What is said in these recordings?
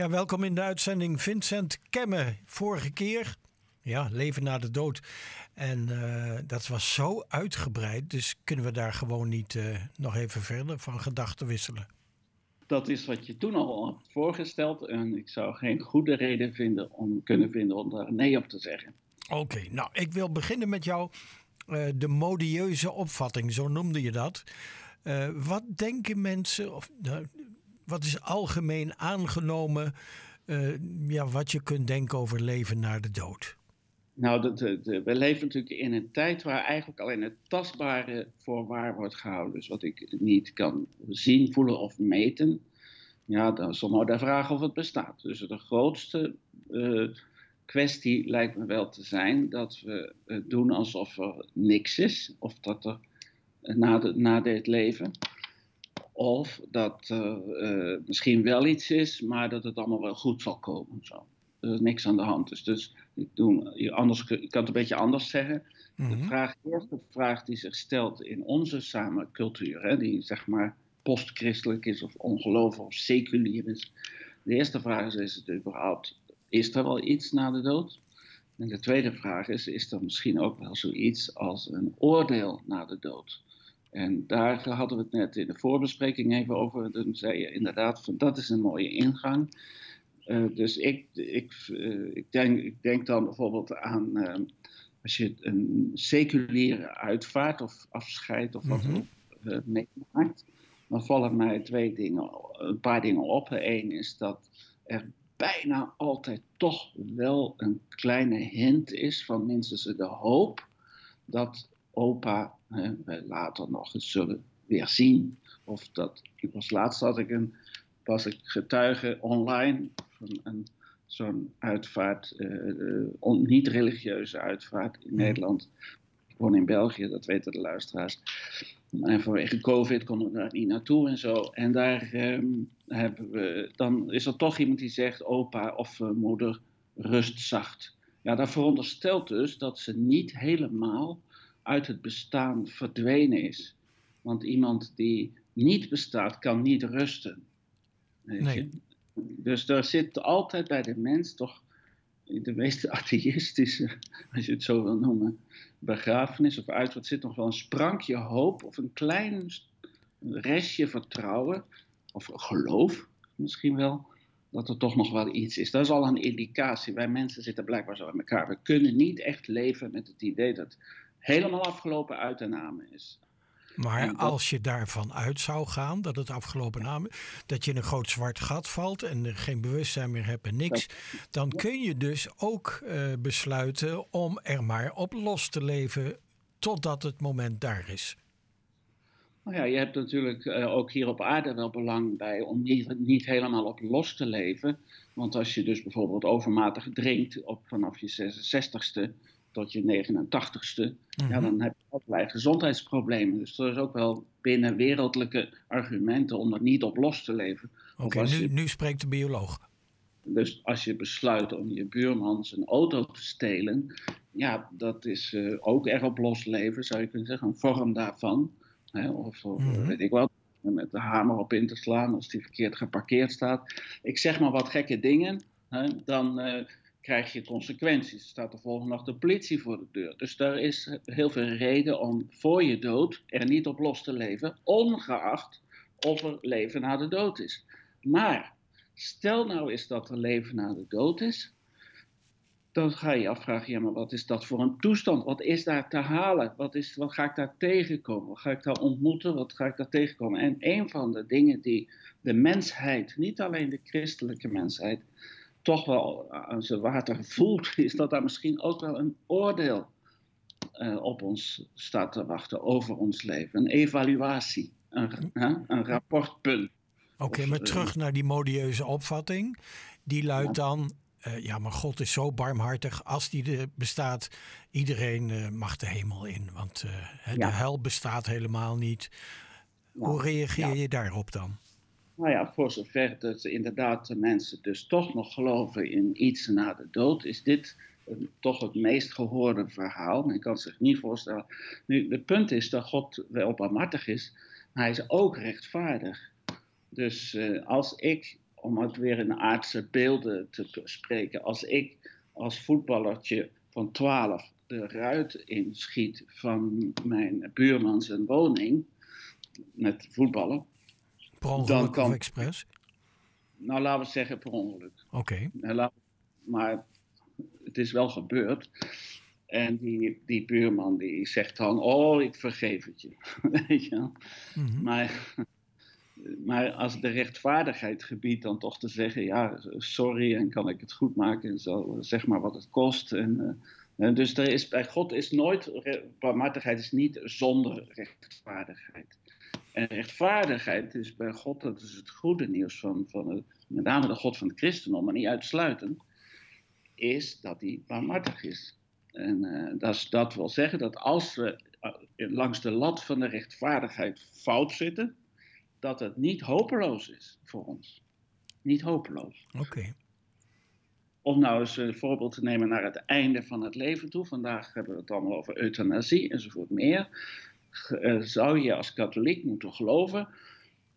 Ja, welkom in de uitzending Vincent Kemme. Vorige keer, ja, leven na de dood. En uh, dat was zo uitgebreid, dus kunnen we daar gewoon niet uh, nog even verder van gedachten wisselen. Dat is wat je toen al had voorgesteld. En ik zou geen goede reden vinden om, kunnen vinden om daar nee op te zeggen. Oké, okay, nou, ik wil beginnen met jou. Uh, de modieuze opvatting, zo noemde je dat. wat denken mensen, of nou, wat is algemeen aangenomen uh, ja, wat je kunt denken over leven na de dood? Nou, we leven natuurlijk in een tijd waar eigenlijk alleen het tastbare voor waar wordt gehouden. Dus wat ik niet kan zien, voelen of meten. Ja, dan zal maar de vraag of het bestaat. Dus de grootste uh, kwestie lijkt me wel te zijn dat we uh, doen alsof er niks is. Of dat er na, de, na dit leven of dat er uh, misschien wel iets is, maar dat het allemaal wel goed zal komen. Zo. Er is niks aan de hand. Dus, dus ik, doe, anders, ik kan het een beetje anders zeggen. De Mhm. vraag, eerste vraag die zich stelt in onze samencultuur, hè, die zeg maar postchristelijk is of ongelovig of seculier is. De eerste vraag is, is het überhaupt, is er wel iets na de dood? En de tweede vraag is, is er misschien ook wel zoiets als een oordeel na de dood? En daar hadden we het net in de voorbespreking even over. Toen zei je inderdaad, van, dat is een mooie ingang. Uh, dus ik, ik, uh, ik, denk, ik denk dan bijvoorbeeld aan uh, als je een seculiere uitvaart of afscheid of wat mm -hmm. meemaakt, dan vallen mij twee dingen, een paar dingen op. Eén is dat er bijna altijd toch wel een kleine hint is van minstens de hoop dat opa hè, wij later nog eens zullen weer zien. Of dat, ik was laatst had ik een, was ik getuige online van een, zo'n uitvaart, uh, on, niet-religieuze uitvaart in Nederland. Ik woon in België, dat weten de luisteraars. En vanwege COVID konden we daar niet naartoe en zo. En daar um, hebben we, dan is er toch iemand die zegt, opa of uh, moeder, rust zacht. Ja, dat veronderstelt dus dat ze niet helemaal uit het bestaan verdwenen is. Want iemand die niet bestaat, kan niet rusten. Weet nee. je? Dus er zit altijd bij de mens toch de meest atheïstische, als je het zo wil noemen, begrafenis of uitvaart zit nog wel een sprankje hoop of een klein restje vertrouwen of geloof misschien wel dat er toch nog wel iets is. Dat is al een indicatie. Wij mensen zitten blijkbaar zo in elkaar. We kunnen niet echt leven met het idee dat helemaal afgelopen uit en namen is. Maar dat... als je daarvan uit zou gaan, dat het afgelopen namen, dat je in een groot zwart gat valt en er geen bewustzijn meer hebt en niks, dan kun je dus ook uh, besluiten om er maar op los te leven totdat het moment daar is. Nou ja, je hebt natuurlijk uh, ook hier op aarde wel belang bij om niet, niet helemaal op los te leven. Want als je dus bijvoorbeeld overmatig drinkt op, vanaf je 66ste, tot je 89ste, mm-hmm. ja, dan heb je allerlei gezondheidsproblemen. Dus er is ook wel binnen wereldlijke argumenten om er niet op los te leven. Oké, okay, nu, nu spreekt de bioloog. Dus als je besluit om je buurman zijn auto te stelen, ja, dat is uh, ook erg op los leven, zou je kunnen zeggen, een vorm daarvan. Hè, of, of mm-hmm. weet ik wat, met de hamer op in te slaan als die verkeerd geparkeerd staat. Ik zeg maar wat gekke dingen, hè, dan... Uh, krijg je consequenties. Staat de volgende dag de politie voor de deur. Dus daar is heel veel reden om voor je dood er niet op los te leven, ongeacht of er leven na de dood is. Maar stel nou eens dat er leven na de dood is, dan ga je je afvragen, ja maar wat is dat voor een toestand? Wat is daar te halen? Wat, is, wat ga ik daar tegenkomen? Wat ga ik daar ontmoeten? Wat ga ik daar tegenkomen? En een van de dingen die de mensheid, niet alleen de christelijke mensheid, toch wel aan zijn water voelt, is dat daar misschien ook wel een oordeel uh, op ons staat te wachten over ons leven. Een evaluatie, een, uh, een rapportpunt. Oké, okay, maar terug naar die modieuze opvatting. Die luidt dan, uh, ja, maar God is zo barmhartig. Als die er bestaat, iedereen mag de hemel in. Want de ja. hel bestaat helemaal niet. Hoe reageer je daarop dan? Nou ja, voor zover dat inderdaad de mensen dus toch nog geloven in iets na de dood, is dit toch het meest gehoorde verhaal. Ik kan zich niet voorstellen. Nu, het punt is dat God wel barmhartig is, maar hij is ook rechtvaardig. Dus uh, als ik om het weer in aardse beelden te spreken. Als ik als voetballertje van 12 de ruit inschiet van mijn buurman zijn woning met voetballen. Per ongeluk dan kan, of expres? Nou, laten we zeggen per ongeluk. Oké. Maar het is wel gebeurd. En die, die buurman die zegt dan, oh, ik vergeef het je. Weet je wel? Mhm. Maar maar als de rechtvaardigheid gebiedt dan toch te zeggen, ja, sorry en kan ik het goed maken en zo, zeg maar wat het kost. En, uh, dus er is, bij God is nooit, barmhartigheid is niet zonder rechtvaardigheid. En rechtvaardigheid is bij God, dat is het goede nieuws van, van het, met name de God van het christendom, maar niet uitsluitend, is dat hij barmhartig is. En uh, dat, dat wil zeggen dat als we langs de lat van de rechtvaardigheid fout zitten, dat het niet hopeloos is voor ons. Niet hopeloos. Oké. Om nou eens een voorbeeld te nemen naar het einde van het leven toe. Vandaag hebben we het allemaal over euthanasie enzovoort meer. Eh, zou je als katholiek moeten geloven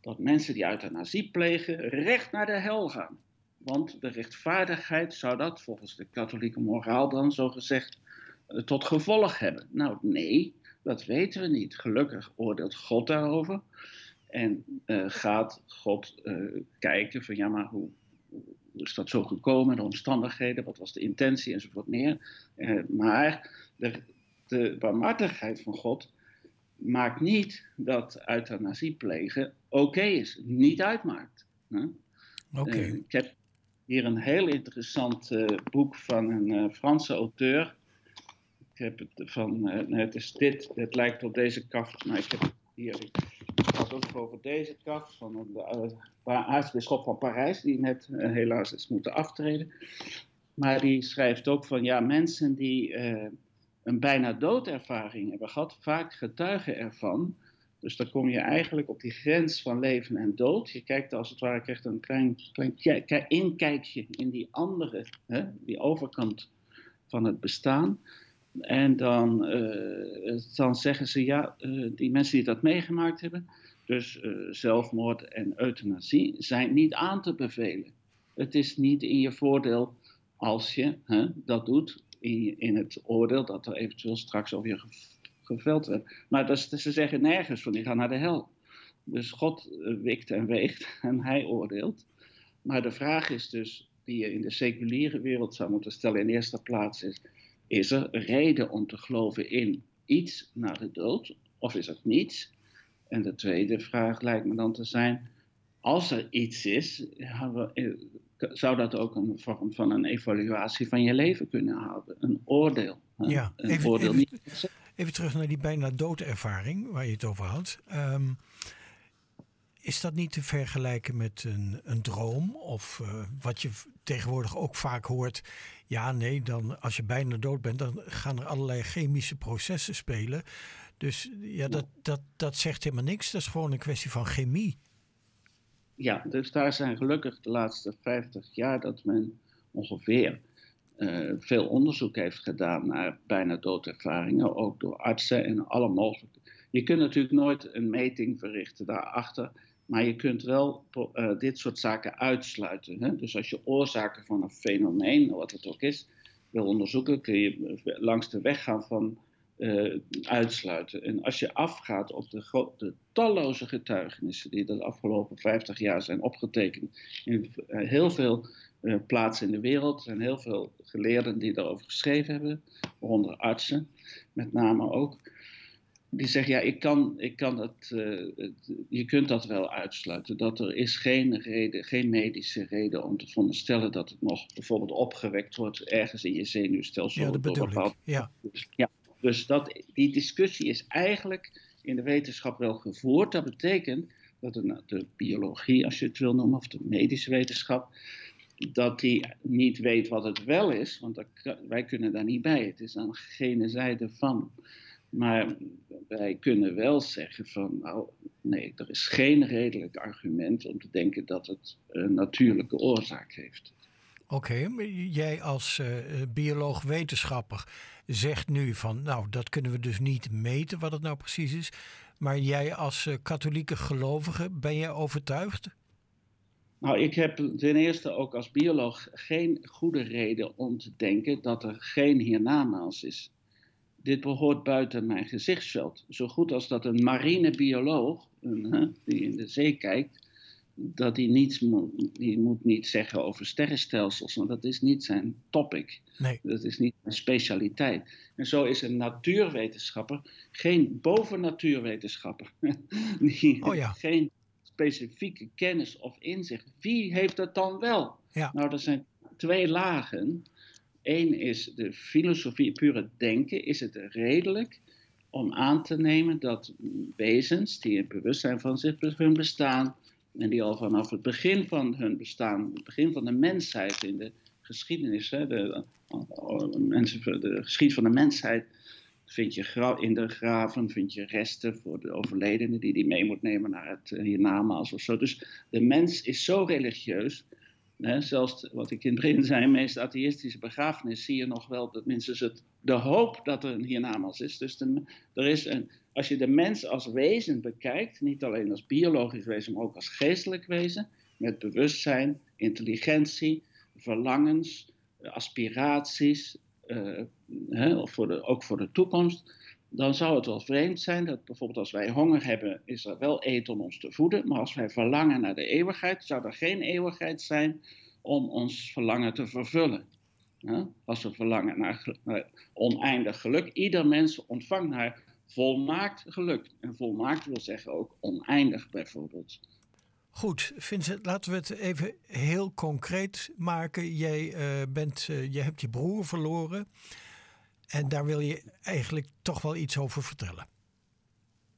dat mensen die euthanasie plegen recht naar de hel gaan? Want de rechtvaardigheid zou dat volgens de katholieke moraal dan zo gezegd eh, tot gevolg hebben. Nou nee, dat weten we niet. Gelukkig oordeelt God daarover. En uh, gaat God kijken van ja, maar hoe, is dat zo gekomen, de omstandigheden, wat was de intentie enzovoort meer. Maar de, de barmhartigheid van God maakt niet dat euthanasie plegen oké is, niet uitmaakt. Oké. ik heb hier een heel interessant boek van een Franse auteur. Ik heb het van, het is dit, het lijkt op deze kaft, maar ik heb hier, gaat ook over deze kast van de aartsbisschop van Parijs, die net helaas is moeten aftreden. Maar die schrijft ook van ja, mensen die een bijna doodervaring hebben gehad, vaak getuigen ervan. Dus dan kom je eigenlijk op die grens van leven en dood. Je kijkt als het ware, krijgt een klein, klein inkijkje in die andere, hè, die overkant van het bestaan. En dan, uh, dan zeggen ze, ja, uh, die mensen die dat meegemaakt hebben, dus uh, zelfmoord en euthanasie, zijn niet aan te bevelen. Het is niet in je voordeel als je hè, dat doet, in, in het oordeel dat er eventueel straks over je geveld wordt. Maar dat, ze zeggen nergens van, die gaan naar de hel. Dus God wikt en weegt en hij oordeelt. Maar de vraag is dus, die je in de seculiere wereld zou moeten stellen in eerste plaats is is er reden om te geloven in iets na de dood, of is het niets? En de tweede vraag lijkt me dan te zijn: als er iets is, eh, zou dat ook een vorm van een evaluatie van je leven kunnen houden? Een oordeel. Ja, een even, oordeel even, niet... even, terug naar die bijna doodervaring waar je het over had. Um, is dat niet te vergelijken met een, een droom? Of uh, wat je tegenwoordig ook vaak hoort. Ja, nee, dan als je bijna dood bent, dan gaan er allerlei chemische processen spelen. Dus ja, dat, dat, dat zegt helemaal niks. Dat is gewoon een kwestie van chemie. Ja, dus daar zijn gelukkig de laatste 50 jaar dat men ongeveer uh, veel onderzoek heeft gedaan naar bijna doodervaringen, ook door artsen en alle mogelijke. Je kunt natuurlijk nooit een meting verrichten daarachter maar je kunt wel uh, dit soort zaken uitsluiten. Hè? Dus als je oorzaken van een fenomeen, wat het ook is, wil onderzoeken, kun je langs de weg gaan van uh, uitsluiten. En als je afgaat op de, de, talloze getuigenissen die de afgelopen 50 jaar zijn opgetekend in uh, heel veel plaatsen in de wereld, er zijn heel veel geleerden die daarover geschreven hebben, waaronder artsen met name ook die zeggen, ja, ik kan, ik kan dat, uh, je kunt dat wel uitsluiten. Dat er is geen reden, geen medische reden om te veronderstellen dat het nog bijvoorbeeld opgewekt wordt ergens in je zenuwstelsel. Ja, dat bedoel ik. Ja. Ja, dus dat, die discussie is eigenlijk in de wetenschap wel gevoerd. Dat betekent dat de, de biologie, als je het wil noemen, of de medische wetenschap, dat die niet weet wat het wel is, want wij kunnen daar niet bij. Het is aan gene zijde van. Maar wij kunnen wel zeggen van, nou nee, er is geen redelijk argument om te denken dat het een natuurlijke oorzaak heeft. Oké, jij als uh, bioloog-wetenschapper zegt nu van, nou dat kunnen we dus niet meten wat het nou precies is. Maar jij als uh, katholieke gelovige, ben je overtuigd? Nou, ik heb ten eerste ook als bioloog geen goede reden om te denken dat er geen hiernamaals is. Dit behoort buiten mijn gezichtsveld. Zo goed als dat een marinebioloog, die in de zee kijkt, dat hij niets moet, die moet niet zeggen over sterrenstelsels, want dat is niet zijn topic. Nee. Dat is niet zijn specialiteit. En zo is een natuurwetenschapper geen bovennatuurwetenschapper. die oh ja. geen specifieke kennis of inzicht. Wie heeft dat dan wel? Ja. Nou, er zijn twee lagen. Eén is de filosofie, pure denken. Is het redelijk om aan te nemen dat wezens die het bewustzijn van zich hun bestaan en die al vanaf het begin van hun bestaan, het begin van de mensheid in de geschiedenis, hè, de, mensen, de geschiedenis van de mensheid, vind je in de graven vind je resten voor de overledenen die die mee moet nemen naar het eh, hiernamaals of zo. Dus de mens is zo religieus. Hè, zelfs wat ik in het begin zei, meest atheïstische begrafenis, zie je nog wel dat minstens het, de hoop dat er een hiernamaals is. Dus er is een, als je de mens als wezen bekijkt, niet alleen als biologisch wezen, maar ook als geestelijk wezen, met bewustzijn, intelligentie, verlangens, aspiraties, uh, voor ook voor de toekomst, dan zou het wel vreemd zijn dat bijvoorbeeld als wij honger hebben, is er wel eten om ons te voeden, maar als wij verlangen naar de eeuwigheid, zou er geen eeuwigheid zijn om ons verlangen te vervullen. Als we verlangen naar, naar oneindig geluk, ieder mens ontvangt naar volmaakt geluk. En volmaakt wil zeggen ook oneindig bijvoorbeeld. Goed, Vincent, laten we het even heel concreet maken. Jij, uh, bent, uh, je hebt je broer verloren. En daar wil je eigenlijk toch wel iets over vertellen.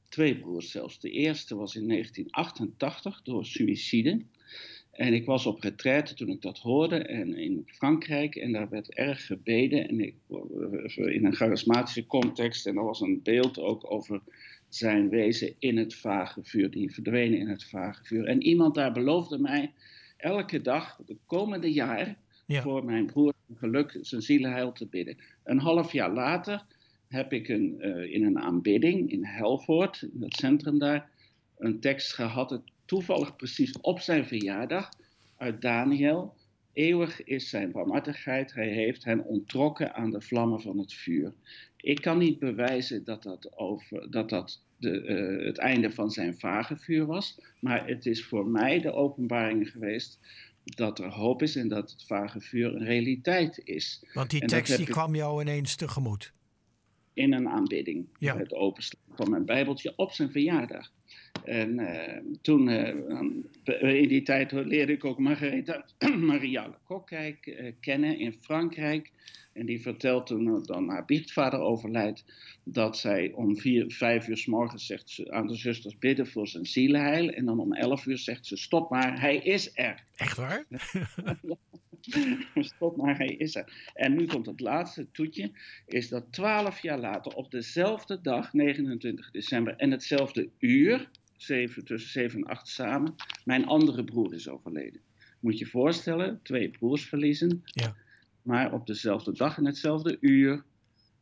Twee broers zelfs. De eerste was in 1988 door suïcide. En ik was op retraite toen ik dat hoorde en in Frankrijk. En daar werd erg gebeden. En ik, in een charismatische context. En er was een beeld ook over zijn wezen in het vage vuur. Die verdwenen in het vage vuur. En iemand daar beloofde mij elke dag, de komende jaar, voor mijn broer geluk, zijn zielenheil te bidden. Een half jaar later heb ik een, uh, in een aanbidding in Helvoort, in het centrum daar, een tekst gehad, toevallig precies op zijn verjaardag, uit Daniel. Eeuwig is zijn barmhartigheid, hij heeft hen ontrokken aan de vlammen van het vuur. Ik kan niet bewijzen dat dat, over, dat, dat de, uh, het einde van zijn vage vuur was, maar het is voor mij de openbaring geweest dat er hoop is en dat het vage vuur een realiteit is. Want die tekst die kwam jou ineens tegemoet? In een aanbidding. Ja. Het openslaan van mijn bijbeltje op zijn verjaardag. En uh, toen, uh, in die tijd leerde ik ook Margaretha Maria Lecoq uh, kennen in Frankrijk. En die vertelt toen dan haar biechtvader overlijdt, dat zij om vier, vijf uur s morgens zegt ze aan de zusters bidden voor zijn zielenheil. En dan om elf uur zegt ze, stop maar, hij is er. Echt waar? stop maar, hij is er. En nu komt het laatste toetje, is dat twaalf jaar later op dezelfde dag, 29 december, en hetzelfde uur, tussen zeven en acht samen, mijn andere broer is overleden. Moet je je voorstellen, twee broers verliezen. Ja maar op dezelfde dag en hetzelfde uur,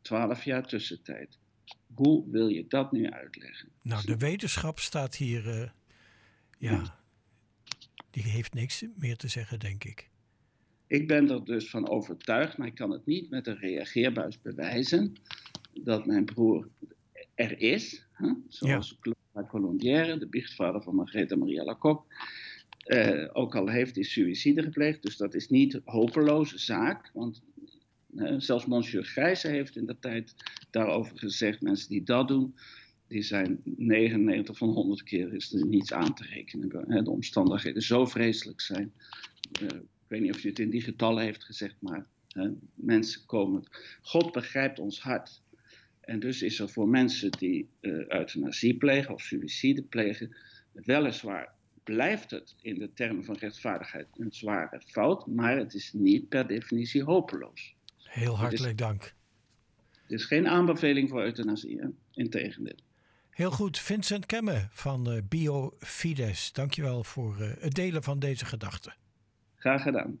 twaalf jaar tussentijd. Hoe wil je dat nu uitleggen? Nou, de wetenschap staat hier, uh, ja, die heeft niks meer te zeggen, denk ik. Ik ben er dus van overtuigd, maar ik kan het niet met een reageerbuis bewijzen, dat mijn broer er is, hè? zoals ja. Claude Colombière, de biechtvader van Margaretha Maria Lacoque, uh, ook al heeft hij suïcide gepleegd, dus dat is niet hopeloze zaak. Want uh, zelfs Monsieur Grijze heeft in de tijd daarover gezegd: mensen die dat doen, die zijn 99 van 100 keer is er niets aan te rekenen. De omstandigheden zo vreselijk zijn. Uh, ik weet niet of je het in die getallen heeft gezegd, maar mensen komen. God begrijpt ons hart. En dus is er voor mensen die euthanasie plegen of suïcide plegen, weliswaar blijft het in de termen van rechtvaardigheid een zware fout, maar het is niet per definitie hopeloos. Heel hartelijk dank. Het is geen aanbeveling voor euthanasie, integendeel. Heel goed, Vincent Kemme van uh, BioFides. Dankjewel voor uh, het delen van deze gedachten. Graag gedaan.